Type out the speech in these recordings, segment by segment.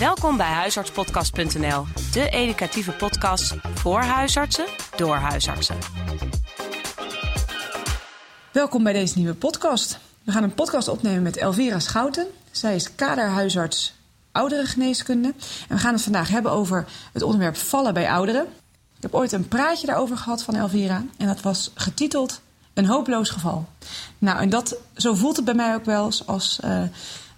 Welkom bij huisartspodcast.nl, de educatieve podcast voor huisartsen door huisartsen. Welkom bij deze nieuwe podcast. We gaan een podcast opnemen met Elvira Schouten. Zij is kaderhuisarts ouderengeneeskunde. En we gaan het vandaag hebben over het onderwerp vallen bij ouderen. Ik heb ooit een praatje daarover gehad van Elvira. En dat was getiteld Een hopeloos geval. Nou, en dat, zo voelt het bij mij ook wel als uh,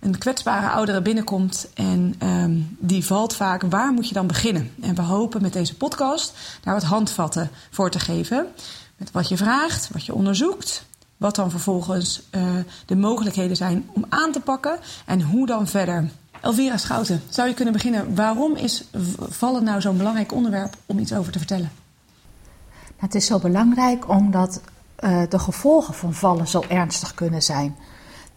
een kwetsbare oudere binnenkomt en um, die valt vaak. Waar moet je dan beginnen? En we hopen met deze podcast daar wat handvatten voor te geven. Met wat je vraagt, wat je onderzoekt. Wat dan vervolgens uh, de mogelijkheden zijn om aan te pakken en hoe dan verder. Elvira Schouten, zou je kunnen beginnen? Waarom is vallen nou zo'n belangrijk onderwerp om iets over te vertellen? Nou, het is zo belangrijk omdat uh, de gevolgen van vallen zo ernstig kunnen zijn.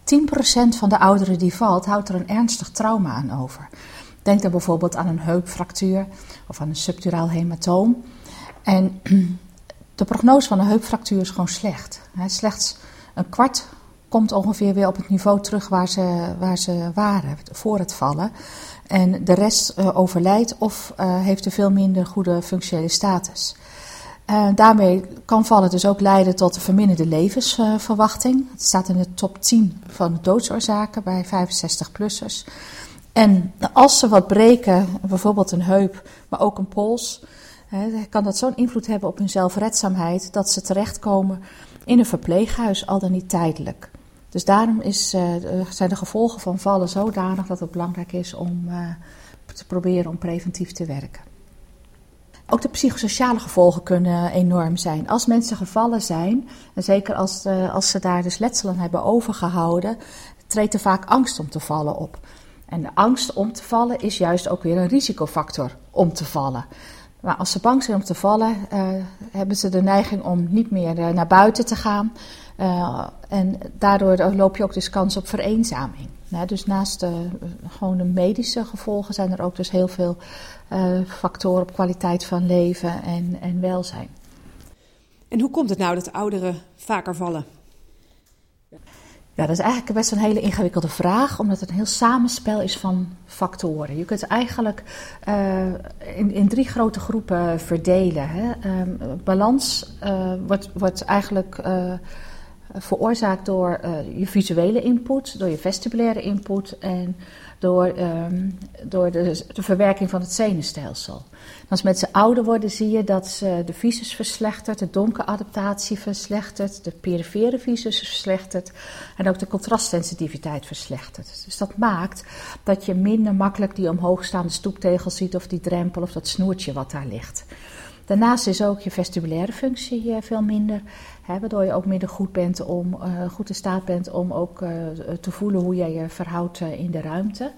10% van de ouderen die valt, houdt er een ernstig trauma aan over. Denk dan bijvoorbeeld aan een heupfractuur of aan een subduraal hematoom. En de prognose van een heupfractuur is gewoon slecht. Slechts een kwart komt ongeveer weer op het niveau terug waar ze, waar ze waren voor het vallen. En de rest uh, overlijdt of uh, heeft een veel minder goede functionele status. Uh, daarmee kan vallen dus ook leiden tot een verminderde levensverwachting. Het staat in de top 10 van de doodsoorzaken bij 65-plussers. En als ze wat breken, bijvoorbeeld een heup, maar ook een pols, kan dat zo'n invloed hebben op hun zelfredzaamheid dat ze terechtkomen in een verpleeghuis, al dan niet tijdelijk. Dus daarom is, uh, zijn de gevolgen van vallen zodanig dat het belangrijk is om uh, te proberen om preventief te werken. Ook de psychosociale gevolgen kunnen enorm zijn. Als mensen gevallen zijn, en zeker als, uh, als ze daar dus letsel aan hebben overgehouden, treedt er vaak angst om te vallen op. En de angst om te vallen is juist ook weer een risicofactor om te vallen. Maar als ze bang zijn om te vallen, uh, hebben ze de neiging om niet meer uh, naar buiten te gaan. En daardoor loop je ook dus kans op vereenzaming. Nou, dus naast de, gewoon de medische gevolgen zijn er ook dus heel veel factoren op kwaliteit van leven en, en welzijn. En hoe komt het nou dat ouderen vaker vallen? Ja, dat is eigenlijk best een hele ingewikkelde vraag, omdat het een heel samenspel is van factoren. Je kunt het eigenlijk uh, in, in, drie grote groepen verdelen. Hè. Um, balans uh, wordt, wordt eigenlijk veroorzaakt door je visuele input, door je vestibulaire input en door, um, door de, de, verwerking van het zenuwstelsel. Als mensen ouder worden, zie je dat ze de visus verslechtert, de donkeradaptatie verslechtert, de perifere visus verslechtert en ook de contrastsensitiviteit verslechtert. Dus dat maakt dat je minder makkelijk die omhoogstaande stoeptegels ziet of die drempel of dat snoertje wat daar ligt. Daarnaast is ook je vestibulaire functie veel minder, waardoor je ook minder goed, bent om, uh, goed in staat bent om ook uh, te voelen hoe jij je verhoudt uh, in de ruimte.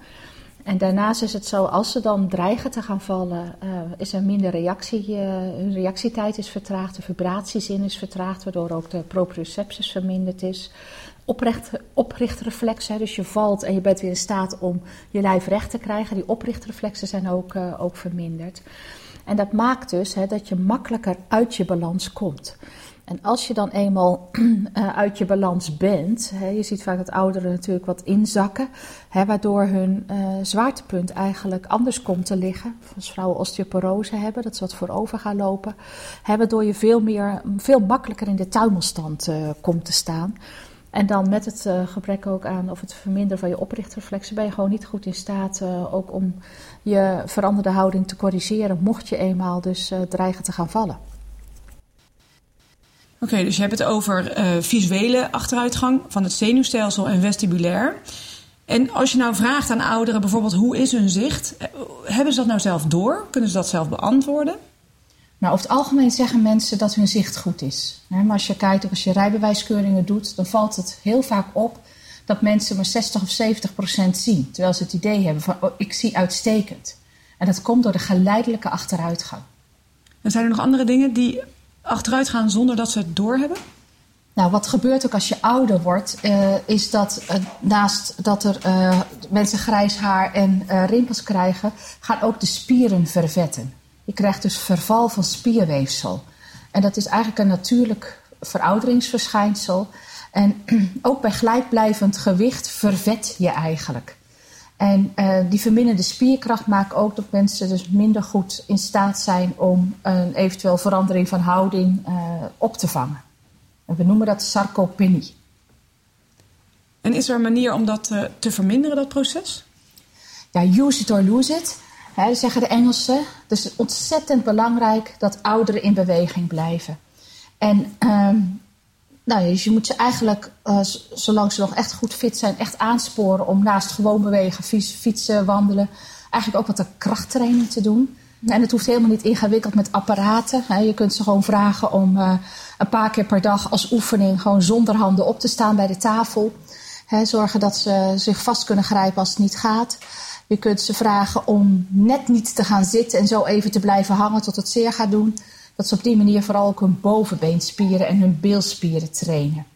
En daarnaast is het zo, als ze dan dreigen te gaan vallen, is er minder reactie. hun reactietijd is vertraagd, de vibratiezin is vertraagd, waardoor ook de proprioceptus verminderd is. Oprecht, oprichtreflex, dus je valt en je bent weer in staat om je lijf recht te krijgen. Die oprichtreflexen zijn ook, ook verminderd. En dat maakt dus hè, dat je makkelijker uit je balans komt. En als je dan eenmaal uh, uit je balans bent, hè, je ziet vaak dat ouderen natuurlijk wat inzakken, hè, waardoor hun uh, zwaartepunt eigenlijk anders komt te liggen. Als vrouwen osteoporose hebben, dat ze wat voorover gaan lopen, waardoor je veel, meer, veel makkelijker in de tuimelstand uh, komt te staan. En dan met het gebrek ook aan, of het verminderen van je oprichtreflexen, ben je gewoon niet goed in staat ook om je veranderde houding te corrigeren, mocht je eenmaal dus dreigen te gaan vallen. Oké, okay, dus je hebt het over visuele achteruitgang van het zenuwstelsel en vestibulair. En als je nou vraagt aan ouderen bijvoorbeeld hoe is hun zicht, hebben ze dat nou zelf door? Kunnen ze dat zelf beantwoorden? Nou, over het algemeen zeggen mensen dat hun zicht goed is. Maar als je kijkt, of als je rijbewijskeuringen doet, dan valt het heel vaak op dat mensen maar 60 of 70 procent zien. Terwijl ze het idee hebben van, oh, ik zie uitstekend. En dat komt door de geleidelijke achteruitgang. En zijn er nog andere dingen die achteruit gaan zonder dat ze het doorhebben? Nou, wat gebeurt ook als je ouder wordt, uh, is dat uh, naast dat er uh, mensen grijs haar en rimpels krijgen, gaan ook de spieren vervetten. Je krijgt dus verval van spierweefsel. En dat is eigenlijk een natuurlijk verouderingsverschijnsel. En ook bij gelijkblijvend gewicht vervet je eigenlijk. En uh, die verminderde spierkracht maakt ook dat mensen dus minder goed in staat zijn om een eventueel verandering van houding uh, op te vangen. En we noemen dat sarcopenie. En is er een manier om dat uh, te verminderen, dat proces? Ja, use it or lose it. Hè, zeggen de Engelsen. Dus het is ontzettend belangrijk dat ouderen in beweging blijven. En um, nou, dus je moet ze eigenlijk, uh, zolang ze nog echt goed fit zijn, echt aansporen om naast gewoon bewegen, fietsen, wandelen, eigenlijk ook wat krachttraining te doen. En het hoeft helemaal niet ingewikkeld met apparaten. Hè. Je kunt ze gewoon vragen om uh, een paar keer per dag als oefening gewoon zonder handen op te staan bij de tafel. Hè, zorgen dat ze zich vast kunnen grijpen als het niet gaat. Je kunt ze vragen om net niet te gaan zitten en zo even te blijven hangen tot het zeer gaat doen dat ze op die manier vooral ook hun bovenbeenspieren en hun beelspieren trainen.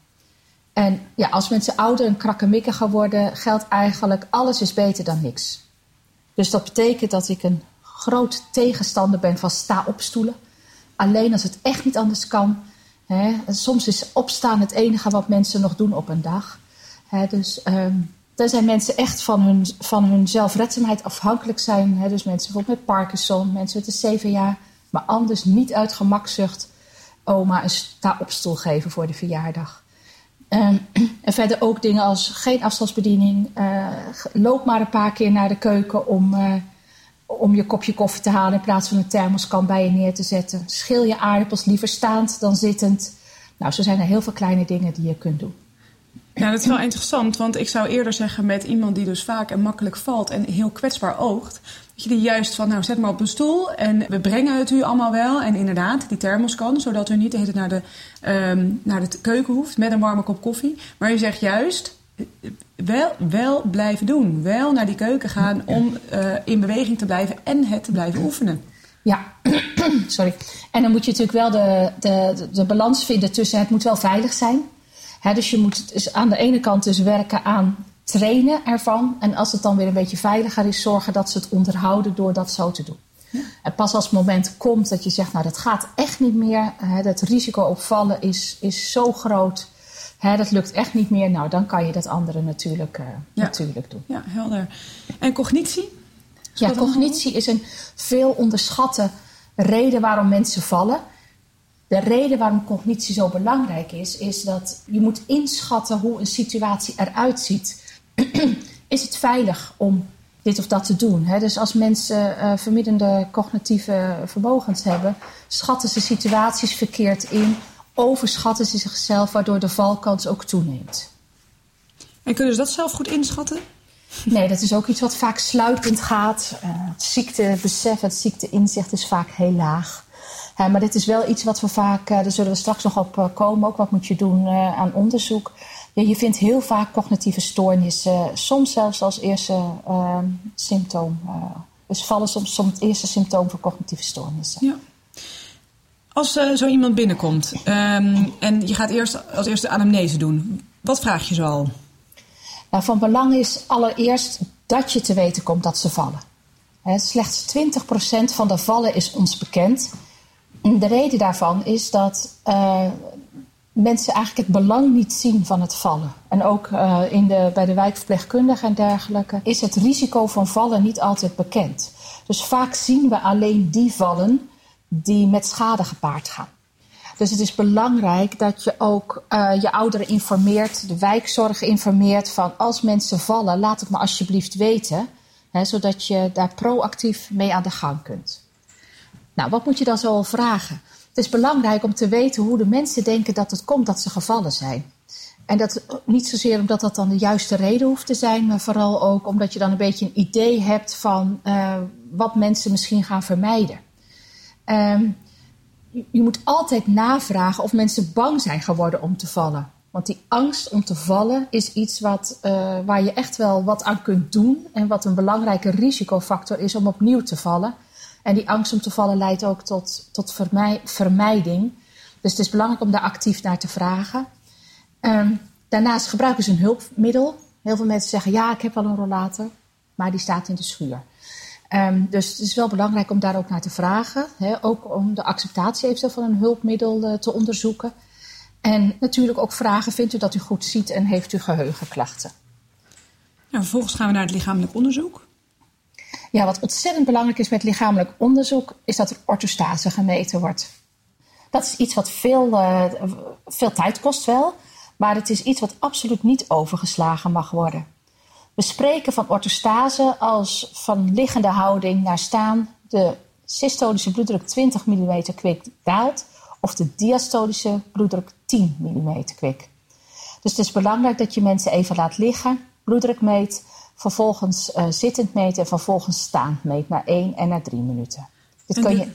En ja, als mensen ouder en krakkemikkiger worden, geldt eigenlijk alles is beter dan niks. Dus dat betekent dat ik een groot tegenstander ben van sta op stoelen. Alleen als het echt niet anders kan. Hè. Soms is opstaan het enige wat mensen nog doen op een dag. Hè, dus um, daar zijn mensen echt van hun, van hun zelfredzaamheid afhankelijk zijn. Hè. Dus mensen bijvoorbeeld met Parkinson, mensen met zeven jaar maar anders niet uit gemakzucht oma een sta-opstoel geven voor de verjaardag. Um, en verder ook dingen als geen afstandsbediening. Uh, loop maar een paar keer naar de keuken om, uh, om je kopje koffie te halen in plaats van een thermoskan bij je neer te zetten. Schil je aardappels liever staand dan zittend. Nou, zo zijn er heel veel kleine dingen die je kunt doen. Ja, dat is wel interessant, want ik zou eerder zeggen met iemand die dus vaak en makkelijk valt en heel kwetsbaar oogt, je die juist van, nou zet maar op een stoel en we brengen het u allemaal wel. En inderdaad, die thermos kan, zodat u niet de naar de, um, naar de keuken hoeft met een warme kop koffie. Maar je zegt juist, wel, wel blijven doen. Wel naar die keuken gaan om uh, in beweging te blijven en het te blijven oefenen. Ja, sorry. En dan moet je natuurlijk wel de, de, de balans vinden tussen het moet wel veilig zijn. Dus je moet dus aan de ene kant dus werken aan trainen ervan. En als het dan weer een beetje veiliger is, zorgen dat ze het onderhouden door dat zo te doen. Ja. En pas als het moment komt dat je zegt, nou dat gaat echt niet meer. Hè, dat risico op vallen is, is zo groot. Hè, dat lukt echt niet meer. Nou, dan kan je dat andere natuurlijk, uh, ja. natuurlijk doen. Ja, helder. En cognitie? Ja, cognitie is een veel onderschatte reden waarom mensen vallen. De reden waarom cognitie zo belangrijk is, is dat je moet inschatten hoe een situatie eruit ziet is het veilig om dit of dat te doen. Hè? Dus als mensen uh, cognitieve vermogens hebben, schatten ze situaties verkeerd in, overschatten ze zichzelf, waardoor de valkans ook toeneemt. En kunnen ze dat zelf goed inschatten? Nee, dat is ook iets wat vaak sluipend gaat. Uh, het ziektebesef, het ziekteinzicht is vaak heel laag. Uh, maar dit is wel iets wat we vaak, daar zullen we straks nog op komen, ook wat moet je doen aan onderzoek. Ja, je vindt heel vaak cognitieve stoornissen, soms zelfs als eerste uh, symptoom. Uh, dus vallen soms, soms het eerste symptoom van cognitieve stoornissen. Ja. Als uh, zo iemand binnenkomt um, en je gaat eerst als eerste anamnese doen, wat vraag je zo al? Nou, van belang is allereerst dat je te weten komt dat ze vallen. He, slechts 20% van de vallen is ons bekend. De reden daarvan is dat uh, mensen eigenlijk het belang niet zien van het vallen. En ook uh, in de, bij de wijkverpleegkundigen en dergelijke is het risico van vallen niet altijd bekend. Dus vaak zien we alleen die vallen die met schade gepaard gaan. Dus het is belangrijk dat je ook uh, je ouderen informeert, de wijkzorg informeert van als mensen vallen, laat het me alsjeblieft weten, hè, zodat je daar proactief mee aan de gang kunt. Nou, wat moet je dan zo vragen? Het is belangrijk om te weten hoe de mensen denken dat het komt dat ze gevallen zijn. En dat niet zozeer omdat dat dan de juiste reden hoeft te zijn, maar vooral ook omdat je dan een beetje een idee hebt van uh, wat mensen misschien gaan vermijden. Um, je, moet altijd navragen of mensen bang zijn geworden om te vallen. Want die angst om te vallen is iets wat, uh, waar je echt wel wat aan kunt doen en wat een belangrijke risicofactor is om opnieuw te vallen. En die angst om te vallen leidt ook tot, tot vermijding. Dus het is belangrijk om daar actief naar te vragen. Um, daarnaast gebruiken ze een hulpmiddel. Heel veel mensen zeggen: Ja, ik heb wel een rollator, maar die staat in de schuur. Um, dus het is wel belangrijk om daar ook naar te vragen. Hè? Ook om de acceptatie eventueel van een hulpmiddel uh, te onderzoeken. En natuurlijk ook vragen: Vindt u dat u goed ziet en heeft u geheugenklachten? vervolgens gaan we naar het lichamelijk onderzoek. Ja, wat ontzettend belangrijk is met lichamelijk onderzoek, is dat er orthostase gemeten wordt. Dat is iets wat veel, uh, veel tijd kost wel, maar het is iets wat absoluut niet overgeslagen mag worden. We spreken van orthostase als van liggende houding naar staan de systolische bloeddruk 20 mm kwik daalt of de diastolische bloeddruk 10 mm kwik. Dus het is belangrijk dat je mensen even laat liggen, bloeddruk meet, vervolgens uh, zittend meet en vervolgens staand meet naar 1 en naar 3 minuten. Dit kun je.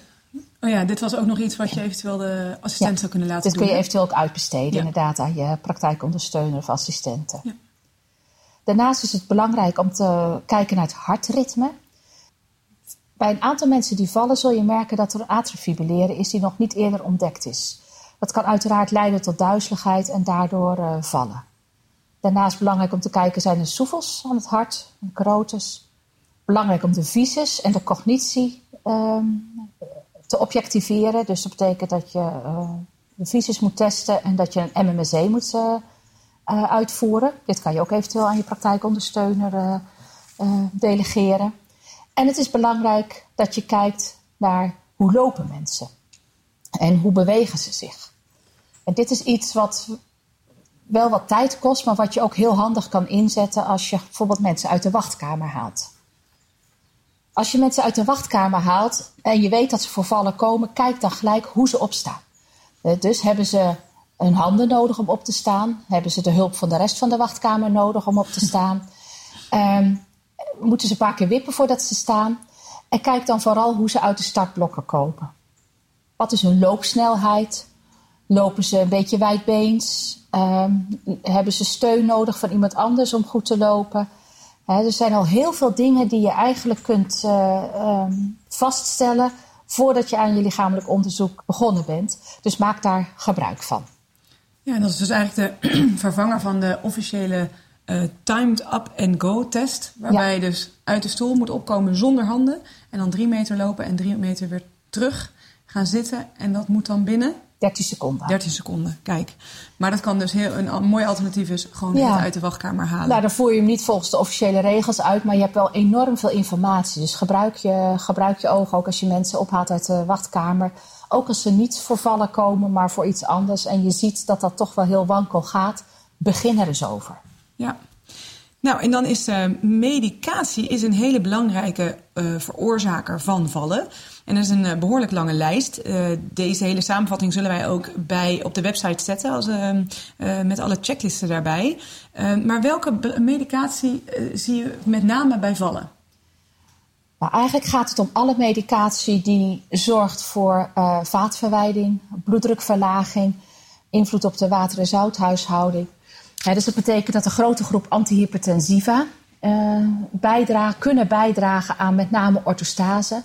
Oh ja, dit was ook nog iets wat je eventueel de assistent ja, zou kunnen laten dit doen. Dit kun je eventueel ook uitbesteden, inderdaad, aan je praktijkondersteuner of assistenten. Ja. Daarnaast is het belangrijk om te kijken naar het hartritme. Bij een aantal mensen die vallen zul je merken dat er atrifibrilleren is die nog niet eerder ontdekt is. Dat kan uiteraard leiden tot duizeligheid en daardoor uh, vallen. Daarnaast belangrijk om te kijken zijn de soevels aan het hart, de carotes. Belangrijk om de visus en de cognitie um, te objectiveren. Dus dat betekent dat je uh, de visus moet testen en dat je een MMSE moet uh, uitvoeren. Dit kan je ook eventueel aan je praktijkondersteuner delegeren. En het is belangrijk dat je kijkt naar hoe lopen mensen en hoe bewegen ze zich. En dit is iets wat wel wat tijd kost, maar wat je ook heel handig kan inzetten als je bijvoorbeeld mensen uit de wachtkamer haalt. Als je mensen uit de wachtkamer haalt en je weet dat ze voor vallen komen, kijk dan gelijk hoe ze opstaan. Eh, dus hebben ze hun handen nodig om op te staan? Hebben ze de hulp van de rest van de wachtkamer nodig om op te staan? Um, moeten ze een paar keer wippen voordat ze staan? En kijk dan vooral hoe ze uit de startblokken komen. Wat is hun loopsnelheid? Lopen ze een beetje wijdbeens? Um, hebben ze steun nodig van iemand anders om goed te lopen? er zijn al heel veel dingen die je eigenlijk kunt uh, um, vaststellen voordat je aan je lichamelijk onderzoek begonnen bent. Dus maak daar gebruik van. Ja, dat is dus eigenlijk de vervanger van de officiële uh, timed up and go test. Waarbij je dus uit de stoel moet opkomen zonder handen. En dan drie meter lopen en drie meter weer terug gaan zitten. En dat moet dan binnen 13 seconden. 13 seconden, kijk. Maar dat kan dus heel, een, mooi alternatief is gewoon ja. uit de wachtkamer halen. Nou, dan voer je hem niet volgens de officiële regels uit, maar je hebt wel enorm veel informatie. Dus gebruik je, gebruik je ogen ook als je mensen ophaalt uit de wachtkamer. Ook als ze niet voor vallen komen, maar voor iets anders. En je ziet dat dat toch wel heel wankel gaat. Begin er eens over. Ja. Nou, en dan is uh, medicatie is een hele belangrijke uh, veroorzaker van vallen. En dat is een uh, behoorlijk lange lijst. deze hele samenvatting zullen wij ook bij, op de website zetten als, met alle checklisten daarbij. maar welke medicatie zie je met name bij vallen? Nou, eigenlijk gaat het om alle medicatie die zorgt voor vaatverwijding, bloeddrukverlaging, invloed op de water- en zouthuishouding dus dat betekent dat een grote groep antihypertensiva uh, kunnen bijdragen aan met name orthostase.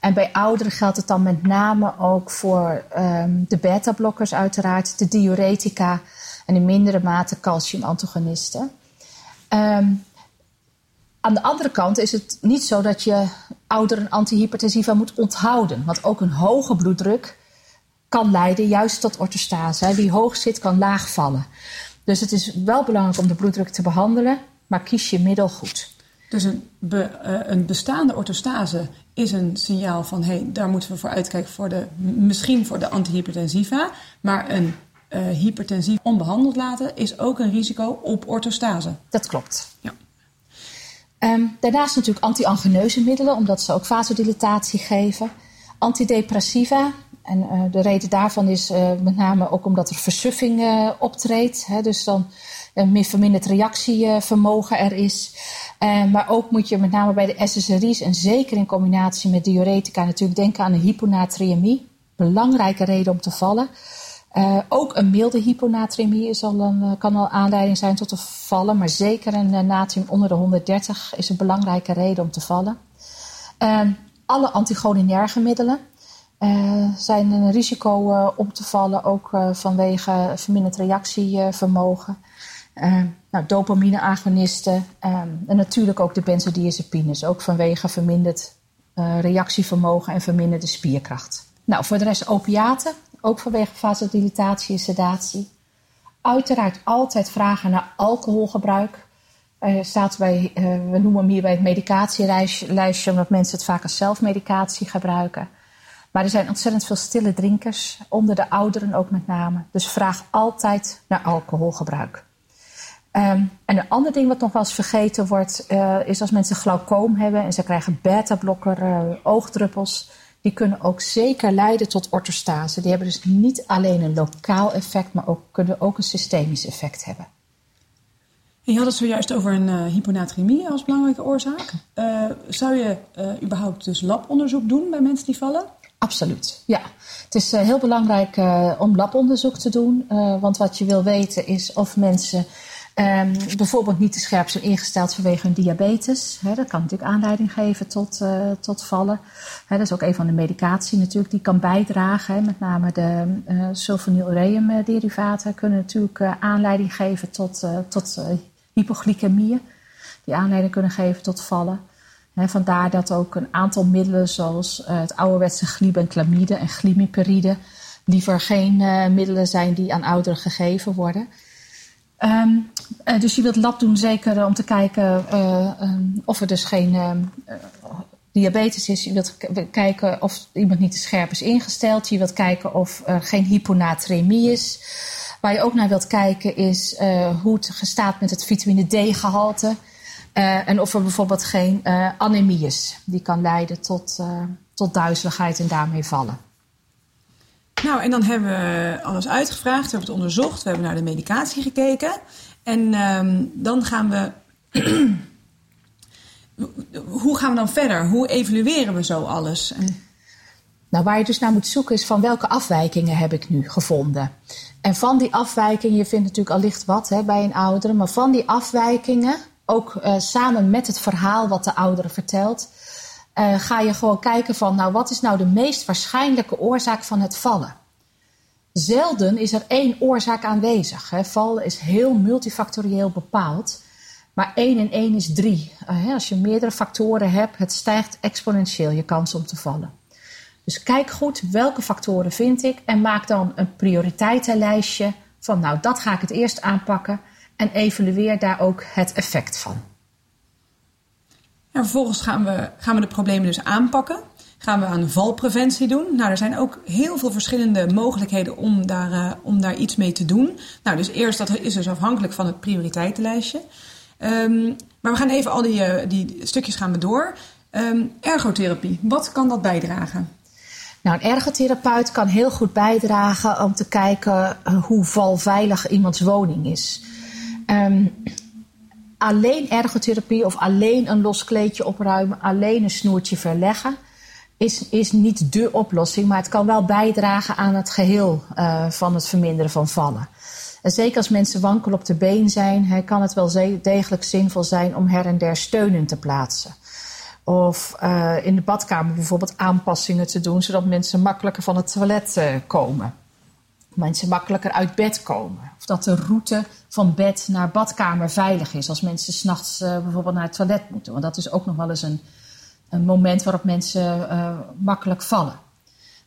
En bij ouderen geldt het dan met name ook voor um, de beta-blokkers uiteraard, de diuretica en in mindere mate calciumantagonisten. Um, aan de andere kant is het niet zo dat je ouderen antihypertensiva moet onthouden. Want ook een hoge bloeddruk kan leiden juist tot orthostase. Wie hoog zit kan laag vallen. Dus het is wel belangrijk om de bloeddruk te behandelen, maar kies je middel goed. Dus een, be, uh, een bestaande orthostase is een signaal van hé, hey, daar moeten we voor uitkijken voor de, misschien voor de antihypertensiva. Maar een uh, hypertensief onbehandeld laten is ook een risico op orthostase. Dat klopt. Ja. Um, daarnaast natuurlijk anti-angeneuze middelen, omdat ze ook vasodilatatie geven. Antidepressiva, en uh, de reden daarvan is uh, met name ook omdat er versuffing uh, optreedt. Hè, dus dan een verminderd reactievermogen er is. maar ook moet je met name bij de SSRI's en zeker in combinatie met diuretica natuurlijk denken aan een hyponatriëmie. Belangrijke reden om te vallen. ook een milde hyponatriëmie is al een, kan al aanleiding zijn tot een vallen. Maar zeker een natrium onder de 130 is een belangrijke reden om te vallen. alle anticholinerge middelen. Uh, zijn een risico uh, om te vallen, ook uh, vanwege verminderd reactievermogen. nou, dopamine-agonisten en natuurlijk ook de benzodiazepines, ook vanwege verminderd reactievermogen en verminderde spierkracht. Nou, voor de rest opiaten, ook vanwege vasodilatatie en sedatie. Uiteraard altijd vragen naar alcoholgebruik. Staat bij, we noemen hem hier bij het medicatielijstje, omdat mensen het vaak als zelfmedicatie gebruiken. Maar er zijn ontzettend veel stille drinkers, onder de ouderen ook met name. Dus vraag altijd naar alcoholgebruik. Um, en een ander ding wat nog wel eens vergeten wordt, uh, is als mensen glaucoom hebben en ze krijgen beta-blokker, uh, oogdruppels. Die kunnen ook zeker leiden tot orthostase. Die hebben dus niet alleen een lokaal effect, maar ook, kunnen ook een systemisch effect hebben. je had het zojuist over een uh, hyponatremie als belangrijke oorzaak. zou je überhaupt dus labonderzoek doen bij mensen die vallen? Absoluut, ja. Het is heel belangrijk om labonderzoek te doen. want wat je wil weten is of mensen Um, bijvoorbeeld niet te scherp zijn ingesteld vanwege hun diabetes. dat kan natuurlijk aanleiding geven tot, tot vallen. dat is ook een van de medicatie natuurlijk die kan bijdragen. met name de uh, sulfonylureum derivaten kunnen natuurlijk aanleiding geven tot, tot hypoglycemie. Die aanleiding kunnen geven tot vallen. Vandaar dat ook een aantal middelen zoals het ouderwetse glibenclamide en glimiperide liever geen middelen zijn die aan ouderen gegeven worden. Um, uh, dus je wilt lab doen zeker om te kijken um, of er dus geen ehm, diabetes is. Je wilt kijken of iemand niet te scherp is ingesteld. Je wilt kijken of er geen hyponatremie is. Waar je ook naar wilt kijken is hoe het gestaat met het vitamine D-gehalte. En of er bijvoorbeeld geen anemie is. Die kan leiden tot, tot duizeligheid en daarmee vallen. Nou, en dan hebben we alles uitgevraagd, we hebben het onderzocht, we hebben naar de medicatie gekeken. En um, dan gaan we. Hoe gaan we dan verder? Hoe evalueren we zo alles? En... Nou, waar je dus naar moet zoeken is van welke afwijkingen heb ik nu gevonden. En van die afwijkingen, je vindt natuurlijk allicht wat hè, bij een oudere, maar van die afwijkingen, ook uh, samen met het verhaal wat de oudere vertelt, uh, ga je gewoon kijken van, nou, wat is nou de meest waarschijnlijke oorzaak van het vallen? Zelden is er één oorzaak aanwezig. Hè. Vallen is heel multifactorieel bepaald. Maar één en één is drie. Uh, als je meerdere factoren hebt, het stijgt exponentieel je kans om te vallen. Dus kijk goed welke factoren vind ik en maak dan een prioriteitenlijstje van nou dat ga ik het eerst aanpakken en evalueer daar ook het effect van. En vervolgens gaan we, gaan we de problemen dus aanpakken. Gaan we aan valpreventie doen. Nou, er zijn ook heel veel verschillende mogelijkheden om daar, uh, om daar iets mee te doen. Nou, dus eerst, dat is dus afhankelijk van het prioriteitenlijstje. Um, maar we gaan even al die, uh, die stukjes gaan we door. Um, ergotherapie, wat kan dat bijdragen? Nou, een ergotherapeut kan heel goed bijdragen om te kijken uh, hoe valveilig iemands woning is. Um, alleen ergotherapie of alleen een los kleedje opruimen, alleen een snoertje verleggen, is, is niet dé oplossing, maar het kan wel bijdragen aan het geheel uh, van het verminderen van vallen. En zeker als mensen wankel op de been zijn, kan het wel degelijk zinvol zijn om her en der steunen te plaatsen. Of uh, in de badkamer bijvoorbeeld aanpassingen te doen, zodat mensen makkelijker van het toilet uh, komen. Mensen makkelijker uit bed komen. Of dat de route van bed naar badkamer veilig is. Als mensen s'nachts uh, bijvoorbeeld naar het toilet moeten. Want dat is ook nog wel eens een, een moment waarop mensen uh, makkelijk vallen.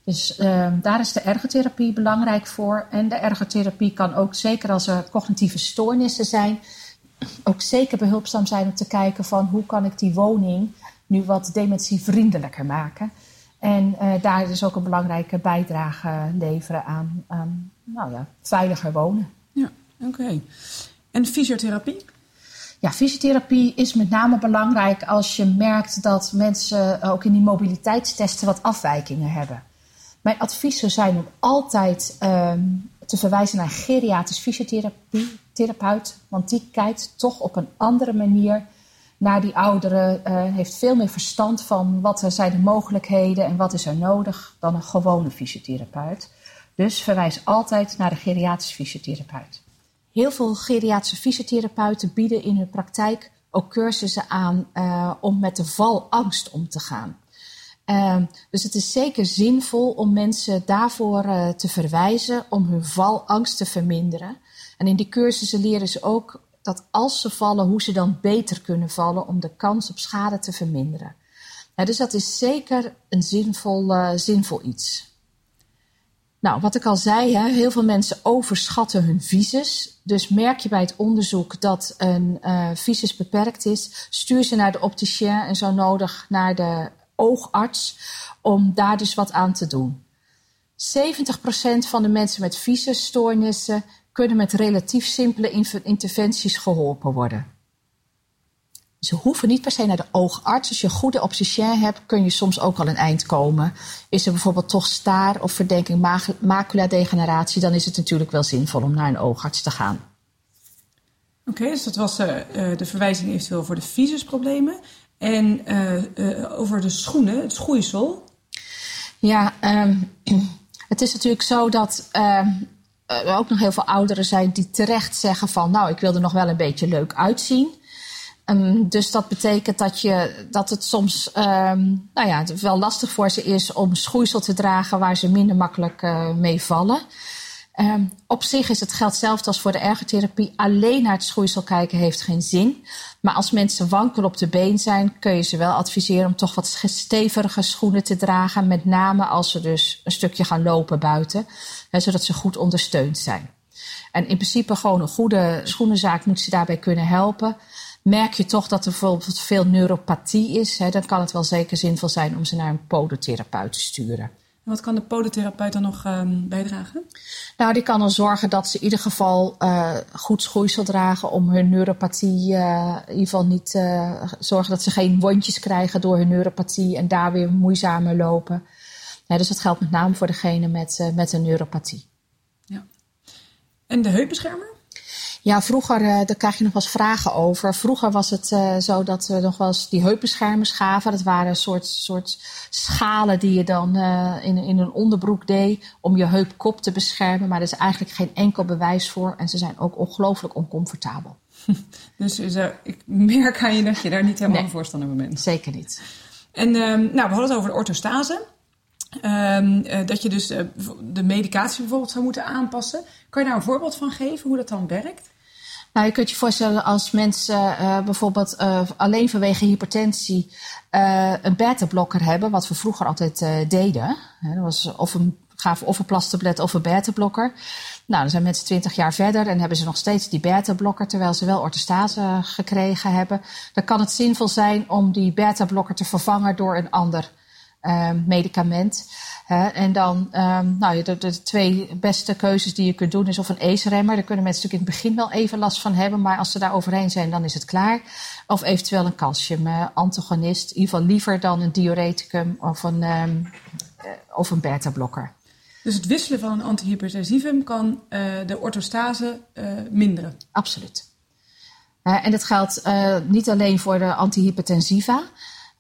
Dus uh, daar is de ergotherapie belangrijk voor. En de ergotherapie kan ook, zeker als er cognitieve stoornissen zijn, ook zeker behulpzaam zijn om te kijken van hoe kan ik die woning nu wat dementievriendelijker maken. En uh, daar dus ook een belangrijke bijdrage leveren aan, nou ja, veiliger wonen. Ja, oké. En fysiotherapie? Ja, fysiotherapie is met name belangrijk als je merkt dat mensen ook in die mobiliteitstesten wat afwijkingen hebben. Mijn advies zou zijn om altijd um, te verwijzen naar een geriatrisch fysiotherapeut, want die kijkt toch op een andere manier naar die ouderen, uh, heeft veel meer verstand van wat zijn de mogelijkheden en wat is er nodig dan een gewone fysiotherapeut. Dus verwijs altijd naar de geriatrisch fysiotherapeut. Heel veel geriatrische fysiotherapeuten bieden in hun praktijk ook cursussen aan uh, om met de valangst om te gaan. Uh, dus het is zeker zinvol om mensen daarvoor uh, te verwijzen om hun valangst te verminderen. En in die cursussen leren ze ook dat als ze vallen, hoe ze dan beter kunnen vallen om de kans op schade te verminderen. dus dat is zeker een zinvol, uh, zinvol iets. Nou, wat ik al zei, hè, heel veel mensen overschatten hun visus. Dus merk je bij het onderzoek dat een uh, visus beperkt is, stuur ze naar de opticien en zo nodig naar de oogarts om daar dus wat aan te doen. 70% van de mensen met visusstoornissen kunnen met relatief simpele interventies geholpen worden. Ze hoeven niet per se naar de oogarts. Als je een goede opticien hebt, kun je soms ook al een eind komen. Is er bijvoorbeeld toch staar of verdenking maculadegeneratie, dan is het natuurlijk wel zinvol om naar een oogarts te gaan. Oké, dus dat was uh, de verwijzing eventueel voor de visusproblemen. En uh, over de schoenen, het schoeisel. Ja, um, het is natuurlijk zo dat uh, er ook nog heel veel ouderen zijn die terecht zeggen van... nou, ik wil er nog wel een beetje leuk uitzien. Um, dus dat betekent dat, je, dat het soms um, nou ja, wel lastig voor ze is om schoeisel te dragen waar ze minder makkelijk uh, mee vallen. Um, op zich is het geldt hetzelfde als voor de ergotherapie. Alleen naar het schoeisel kijken heeft geen zin. Maar als mensen wankel op de been zijn, kun je ze wel adviseren om toch wat stevige schoenen te dragen. Met name als ze dus een stukje gaan lopen buiten, zodat ze goed ondersteund zijn. En in principe gewoon een goede schoenenzaak moet ze daarbij kunnen helpen. Merk je toch dat er bijvoorbeeld veel neuropathie is, dan kan het wel zeker zinvol zijn om ze naar een podotherapeut te sturen. Wat kan de podotherapeut dan nog um, bijdragen? Nou, die kan er zorgen dat ze in ieder geval uh, goed schoeisel dragen om hun neuropathie, uh, in ieder geval niet uh, zorgen dat ze geen wondjes krijgen door hun neuropathie en daar weer moeizamer lopen. Dus dat geldt met name voor degene met, met een neuropathie. Ja. En de heupbeschermer? Ja, vroeger, uh, daar krijg je nog wel eens vragen over. Vroeger was het uh, zo dat we nog wel eens die heupbeschermers gaven. Dat waren een soort, soort schalen die je dan uh, in, in een onderbroek deed om je heupkop te beschermen. Maar er is eigenlijk geen enkel bewijs voor en ze zijn ook ongelooflijk oncomfortabel. Dus ik merk aan je dat je daar niet helemaal nee, voorstander van bent. Zeker niet. En nou, we hadden het over de orthostase. Um, dat je dus de medicatie bijvoorbeeld zou moeten aanpassen. Kan je daar een voorbeeld van geven hoe dat dan werkt? Nou, je kunt je voorstellen als mensen uh, bijvoorbeeld uh, alleen vanwege hypertensie uh, een beta-blokker hebben, wat we vroeger altijd deden. Dat was of een, gaven of een plastablet of een beta-blokker. Nou, dan zijn mensen twintig jaar verder en hebben ze nog steeds die beta-blokker, terwijl ze wel orthostase gekregen hebben. Dan kan het zinvol zijn om die beta-blokker te vervangen door een ander medicament. Hè, en dan, um, nou, de, de, twee beste keuzes die je kunt doen is of een ACE-remmer. Daar kunnen mensen natuurlijk in het begin wel even last van hebben, maar als ze daar overheen zijn, dan is het klaar. Of eventueel een calcium-antagonist. in ieder geval liever dan een diureticum of een, um, of een beta-blokker. Dus het wisselen van een antihypertensivum kan uh, de orthostase uh, minderen? Absoluut. Uh, en dat geldt niet alleen voor de antihypertensiva.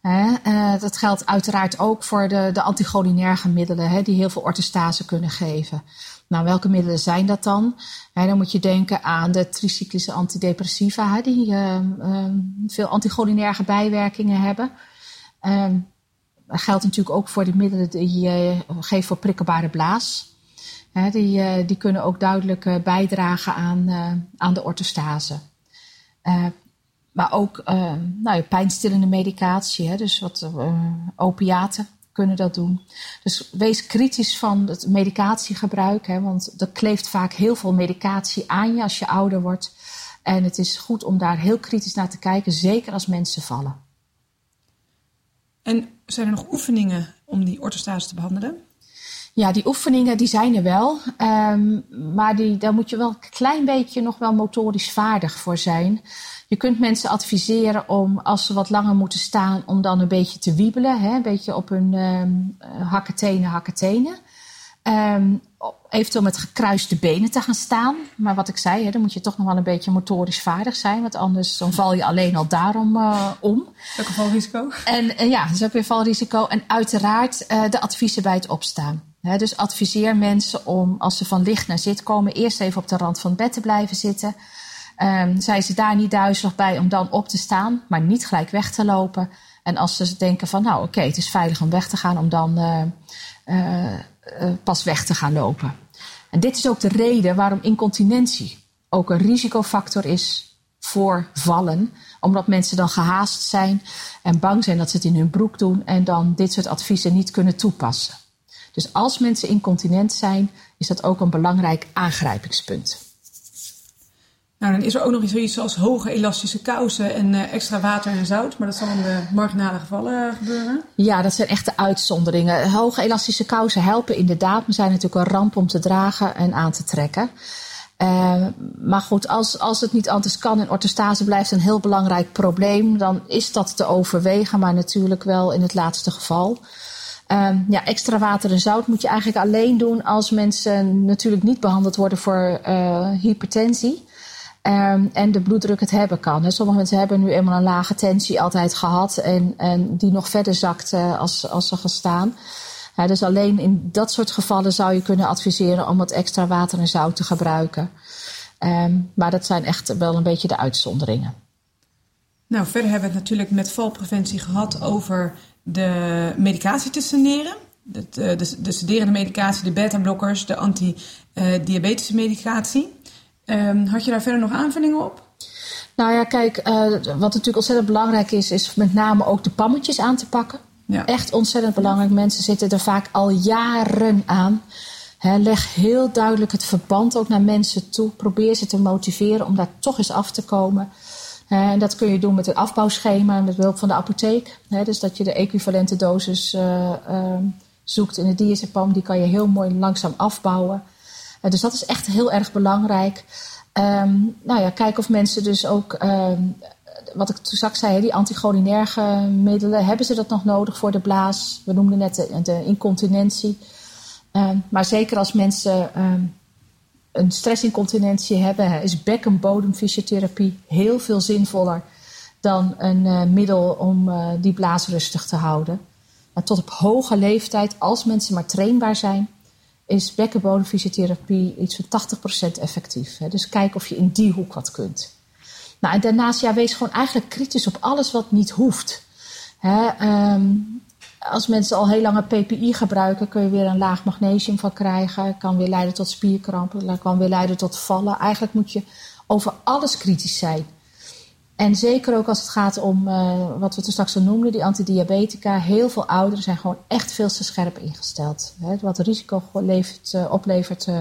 Uh, dat geldt uiteraard ook voor de, de anticholinerge middelen, die heel veel orthostase kunnen geven. Nou, welke middelen zijn dat dan? dan moet je denken aan de tricyclische antidepressiva, die uh, veel anticholinerge bijwerkingen hebben. Ehm, dat geldt natuurlijk ook voor de middelen die je geeft voor prikkelbare blaas. die, eh, die kunnen ook duidelijk eh, bijdragen aan, aan de orthostase. Maar ook uh, nou, pijnstillende medicatie, hè, dus wat uh, opiaten kunnen dat doen. Dus wees kritisch van het medicatiegebruik, hè, want er kleeft vaak heel veel medicatie aan je als je ouder wordt. En het is goed om daar heel kritisch naar te kijken, zeker als mensen vallen. En zijn er nog oefeningen om die orthostase te behandelen? Ja, die oefeningen die zijn er wel. Um, maar die, daar moet je wel een klein beetje nog wel motorisch vaardig voor zijn. Je kunt mensen adviseren om, als ze wat langer moeten staan, om dan een beetje te wiebelen. Hè? Een beetje op hun um, hakketenen, hakketenen. Um, eventueel met gekruiste benen te gaan staan. Maar wat ik zei, hè, dan moet je toch nog wel een beetje motorisch vaardig zijn. Want anders dan val je alleen al daarom uh, om. Ook een valrisico. En, en ja, dat is ook weer valrisico. En uiteraard uh, de adviezen bij het opstaan. He, dus adviseer mensen om, als ze van licht naar zit komen, eerst even op de rand van het bed te blijven zitten. Um, zijn ze daar niet duizelig bij om dan op te staan, maar niet gelijk weg te lopen. En als ze denken van, nou oké, het is veilig om weg te gaan, om dan uh, uh, uh, pas weg te gaan lopen. En dit is ook de reden waarom incontinentie ook een risicofactor is voor vallen. Omdat mensen dan gehaast zijn en bang zijn dat ze het in hun broek doen en dan dit soort adviezen niet kunnen toepassen. Dus als mensen incontinent zijn, is dat ook een belangrijk aangrijpingspunt. Nou, dan is er ook nog iets als hoge elastische kousen en uh, extra water en zout. Maar dat zal in de marginale gevallen uh, gebeuren. Ja, dat zijn echte uitzonderingen. Hoge elastische kousen helpen inderdaad, maar zijn natuurlijk een ramp om te dragen en aan te trekken. Uh, maar goed, als, als het niet anders kan en orthostase blijft een heel belangrijk probleem, dan is dat te overwegen, maar natuurlijk wel in het laatste geval. Ja, extra water en zout moet je eigenlijk alleen doen als mensen natuurlijk niet behandeld worden voor hypertensie. Um, en de bloeddruk het hebben kan. Sommige mensen hebben nu eenmaal een lage tensie altijd gehad en, en die nog verder zakt uh, als, als ze gaan staan. Ja, dus alleen in dat soort gevallen zou je kunnen adviseren om wat extra water en zout te gebruiken. Um, maar dat zijn echt wel een beetje de uitzonderingen. Nou, verder hebben we het natuurlijk met valpreventie gehad over de medicatie te saneren. De, de, de medicatie, de beta-blokkers, de anti-diabetische medicatie. Um, had je daar verder nog aanvullingen op? Nou ja, kijk, uh, wat natuurlijk ontzettend belangrijk is, is met name ook de pammetjes aan te pakken. Ja. Echt ontzettend belangrijk. Mensen zitten er vaak al jaren aan. He, leg heel duidelijk het verband ook naar mensen toe. Probeer ze te motiveren om daar toch eens af te komen. He, en dat kun je doen met een afbouwschema met behulp van de apotheek. He, dus dat je de equivalente dosis uh, uh, zoekt in de diazepam. Die kan je heel mooi langzaam afbouwen. Uh, dus dat is echt heel erg belangrijk. Um, nou ja, kijk of mensen dus ook um, wat ik toen straks zei, die anticholinerge middelen, hebben ze dat nog nodig voor de blaas? We noemden net de, incontinentie. Um, maar zeker als mensen een stressincontinentie hebben, is bek- en bodemfysiotherapie heel veel zinvoller dan een uh, middel om uh, die blaas rustig te houden. Tot op hoge leeftijd, als mensen maar trainbaar zijn, is bek- en bodemfysiotherapie iets van 80% effectief. Hè. Dus kijk of je in die hoek wat kunt. Nou, en daarnaast, ja, wees gewoon eigenlijk kritisch op alles wat niet hoeft. Hè, um, als mensen al heel lang een PPI gebruiken, kun je weer een laag magnesium van krijgen. Kan weer leiden tot spierkrampen, kan weer leiden tot vallen. Eigenlijk moet je over alles kritisch zijn. En zeker ook als het gaat om uh, wat we toen straks al noemden, die antidiabetica. Heel veel ouderen zijn gewoon echt veel te scherp ingesteld. Hè, wat risico uh, oplevert uh,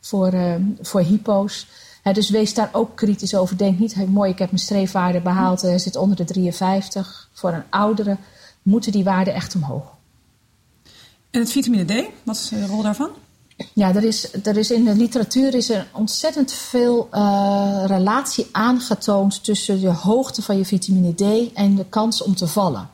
voor, voor hypo's. He, dus wees daar ook kritisch over. Denk niet, hey, mooi, ik heb mijn streefwaarde behaald, hij zit onder de 53. Voor een oudere moeten die waarden echt omhoog. En het vitamine D, wat is de rol daarvan? Ja, er is, er is in de literatuur is er ontzettend veel uh, relatie aangetoond tussen de hoogte van je vitamine D en de kans om te vallen.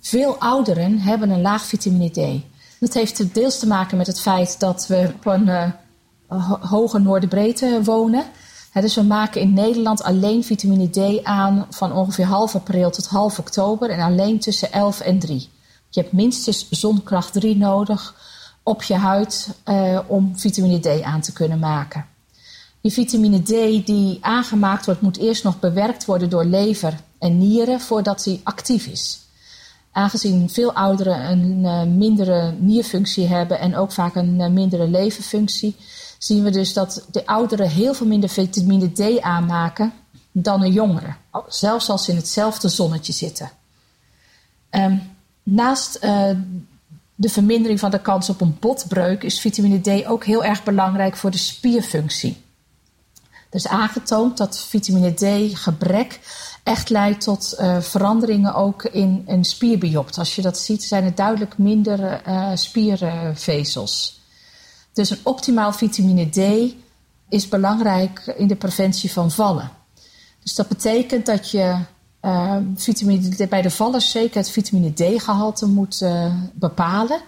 Veel ouderen hebben een laag vitamine D. Dat heeft deels te maken met het feit dat we op een uh, hoge noorderbreedte wonen. Dus we maken in Nederland alleen vitamine D aan van ongeveer half april tot half oktober en alleen tussen 11 en 3. Je hebt minstens zonkracht 3 nodig op je huid uh, om vitamine D aan te kunnen maken. Die vitamine D die aangemaakt wordt, moet eerst nog bewerkt worden door lever en nieren voordat hij actief is. Aangezien veel ouderen een uh, mindere nierfunctie hebben en ook vaak een uh, mindere leverfunctie, zien we dus dat de ouderen heel veel minder vitamine D aanmaken dan een jongere. Zelfs als ze in hetzelfde zonnetje zitten. Um, naast de vermindering van de kans op een botbreuk is vitamine D ook heel erg belangrijk voor de spierfunctie. Er is aangetoond dat vitamine D gebrek echt leidt tot uh, veranderingen ook in een spierbiopt. Als je dat ziet, zijn er duidelijk minder uh, spiervezels. Dus een optimaal vitamine D is belangrijk in de preventie van vallen. Dus dat betekent dat je uh, vitamine bij de vallers zeker het vitamine D-gehalte moet uh, bepalen.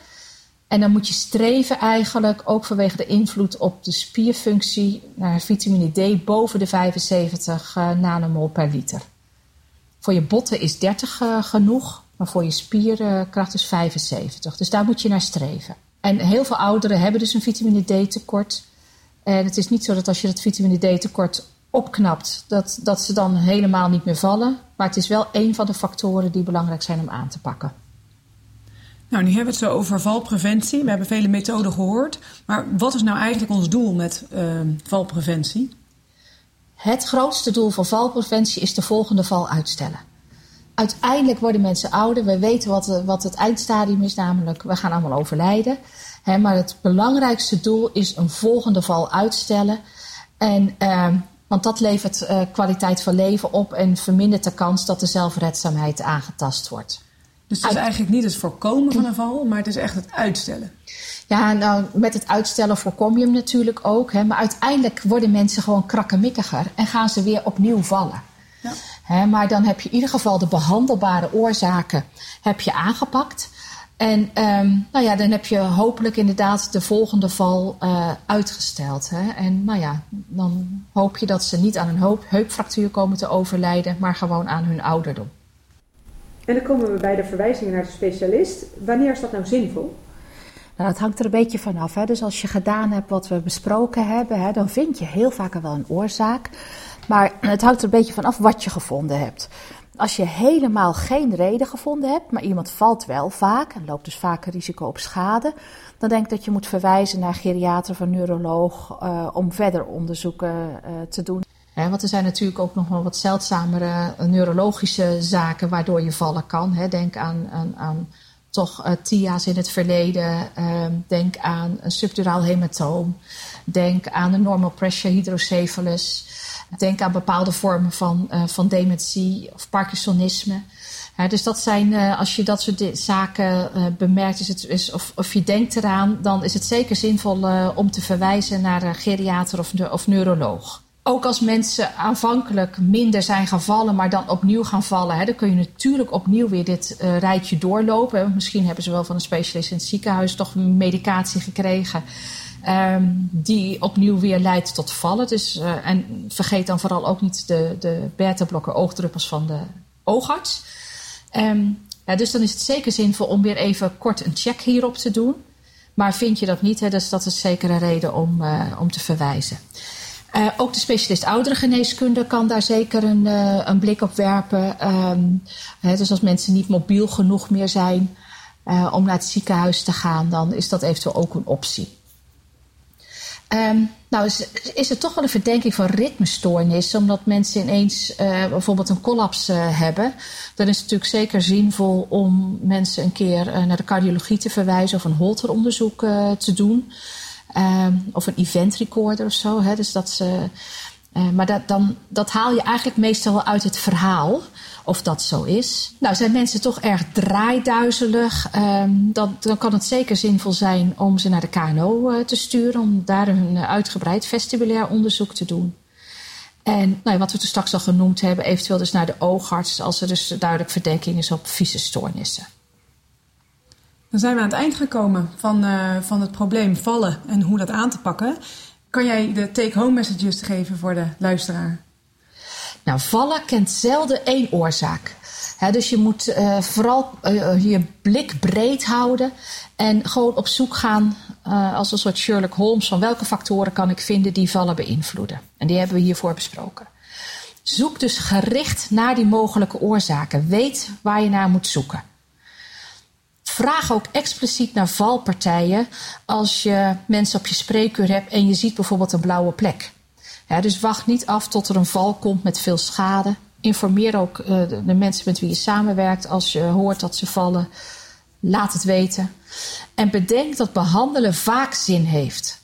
En dan moet je streven eigenlijk, ook vanwege de invloed op de spierfunctie, naar vitamine D boven de 75 uh, nanomol per liter. Voor je botten is 30 genoeg, maar voor je spierkracht is 75. Dus daar moet je naar streven. En heel veel ouderen hebben dus een vitamine D tekort. En het is niet zo dat als je dat vitamine D tekort opknapt, dat, dat ze dan helemaal niet meer vallen. Maar het is wel een van de factoren die belangrijk zijn om aan te pakken. Nou, nu hebben we het zo over valpreventie. We hebben vele methoden gehoord. Maar wat is nou eigenlijk ons doel met uh, valpreventie? Het grootste doel van valpreventie is de volgende val uitstellen. uiteindelijk worden mensen ouder. We weten wat, wat het eindstadium is, namelijk we gaan allemaal overlijden. maar het belangrijkste doel is een volgende val uitstellen. En, ehm, want dat levert uh, kwaliteit van leven op en vermindert de kans dat de zelfredzaamheid aangetast wordt. Dus het is eigenlijk niet het voorkomen van een val, maar het is echt het uitstellen. Ja, nou, met het uitstellen voorkom je hem natuurlijk ook. Hè, maar uiteindelijk worden mensen gewoon krakkemikkiger en gaan ze weer opnieuw vallen. Ja. Hè, maar dan heb je in ieder geval de behandelbare oorzaken heb je aangepakt. En um, nou ja, dan heb je hopelijk inderdaad de volgende val uh, uitgesteld. Hè? En nou ja, dan hoop je dat ze niet aan een heupfractuur komen te overlijden, maar gewoon aan hun ouderdom. En dan komen we bij de verwijzingen naar de specialist. Wanneer is dat nou zinvol? Nou, dat hangt er een beetje vanaf. Hè. Dus als je gedaan hebt wat we besproken hebben, hè, dan vind je heel vaak wel een oorzaak. Maar het hangt er een beetje vanaf wat je gevonden hebt. Als je helemaal geen reden gevonden hebt, maar iemand valt wel vaak en loopt dus vaak een risico op schade, dan denk ik dat je moet verwijzen naar geriater of neuroloog uh, om verder onderzoeken uh, te doen. want er zijn natuurlijk ook nog wel wat zeldzamere neurologische zaken waardoor je vallen kan. Denk aan, aan, aan toch uh, TIA's in het verleden. Ehm, denk aan een subduraal hematoom. Denk aan een normal pressure hydrocephalus. Denk aan bepaalde vormen van, uh, van dementie of Parkinsonisme. dus dat zijn, uh, als je dat soort zaken bemerkt, is het, is, of, of je denkt eraan, dan is het zeker zinvol om te verwijzen naar een geriater of, of neuroloog ook als mensen aanvankelijk minder zijn gaan vallen, maar dan opnieuw gaan vallen, hè, dan kun je natuurlijk opnieuw weer dit uh, rijtje doorlopen. Misschien hebben ze wel van een specialist in het ziekenhuis toch medicatie gekregen. Um, die opnieuw weer leidt tot vallen. Dus, uh, en vergeet dan vooral ook niet de, de beta-blokker oogdruppels van de oogarts. Um, ja, dus dan is het zeker zinvol om weer even kort een check hierop te doen. Maar vind je dat niet, hè, dus dat is zeker een reden om, uh, om te verwijzen. Uh, ook de specialist ouderengeneeskunde kan daar zeker een, uh, een blik op werpen. Um, hè, dus als mensen niet mobiel genoeg meer zijn uh, om naar het ziekenhuis te gaan, dan is dat eventueel ook een optie. Um, nou, is, is er toch wel een verdenking van ritmestoornis, omdat mensen ineens bijvoorbeeld een collaps hebben. Dan is het natuurlijk zeker zinvol om mensen een keer naar de cardiologie te verwijzen of een holteronderzoek te doen. Um, of een event recorder of zo. Hè? Dus dat ze, uh, maar dat, dan, dat haal je eigenlijk meestal wel uit het verhaal. Of dat zo is. Nou, zijn mensen toch erg draaiduizelig? Um, dan, dan kan het zeker zinvol zijn om ze naar de KNO uh, te sturen. Om daar een uitgebreid vestibulair onderzoek te doen. En nou, wat we toen straks al genoemd hebben, eventueel dus naar de oogarts. Als er dus duidelijk verdenking is op stoornissen. Dan zijn we aan het eind gekomen van, uh, van het probleem vallen en hoe dat aan te pakken. Kan jij de take-home messages geven voor de luisteraar? Nou, vallen kent zelden één oorzaak. Dus je moet uh, vooral uh, je blik breed houden en gewoon op zoek gaan als een soort Sherlock Holmes van welke factoren kan ik vinden die vallen beïnvloeden. En die hebben we hiervoor besproken. Zoek dus gericht naar die mogelijke oorzaken. Weet waar je naar moet zoeken. Vraag ook expliciet naar valpartijen als je mensen op je spreekuur hebt en je ziet bijvoorbeeld een blauwe plek. Dus wacht niet af tot er een val komt met veel schade. Informeer ook de, de mensen met wie je samenwerkt als je hoort dat ze vallen. Laat het weten. En bedenk dat behandelen vaak zin heeft.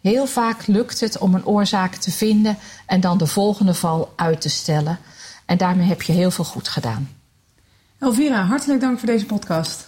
Heel vaak lukt het om een oorzaak te vinden en dan de volgende val uit te stellen. En daarmee heb je heel veel goed gedaan. Elvira, hartelijk dank voor deze podcast.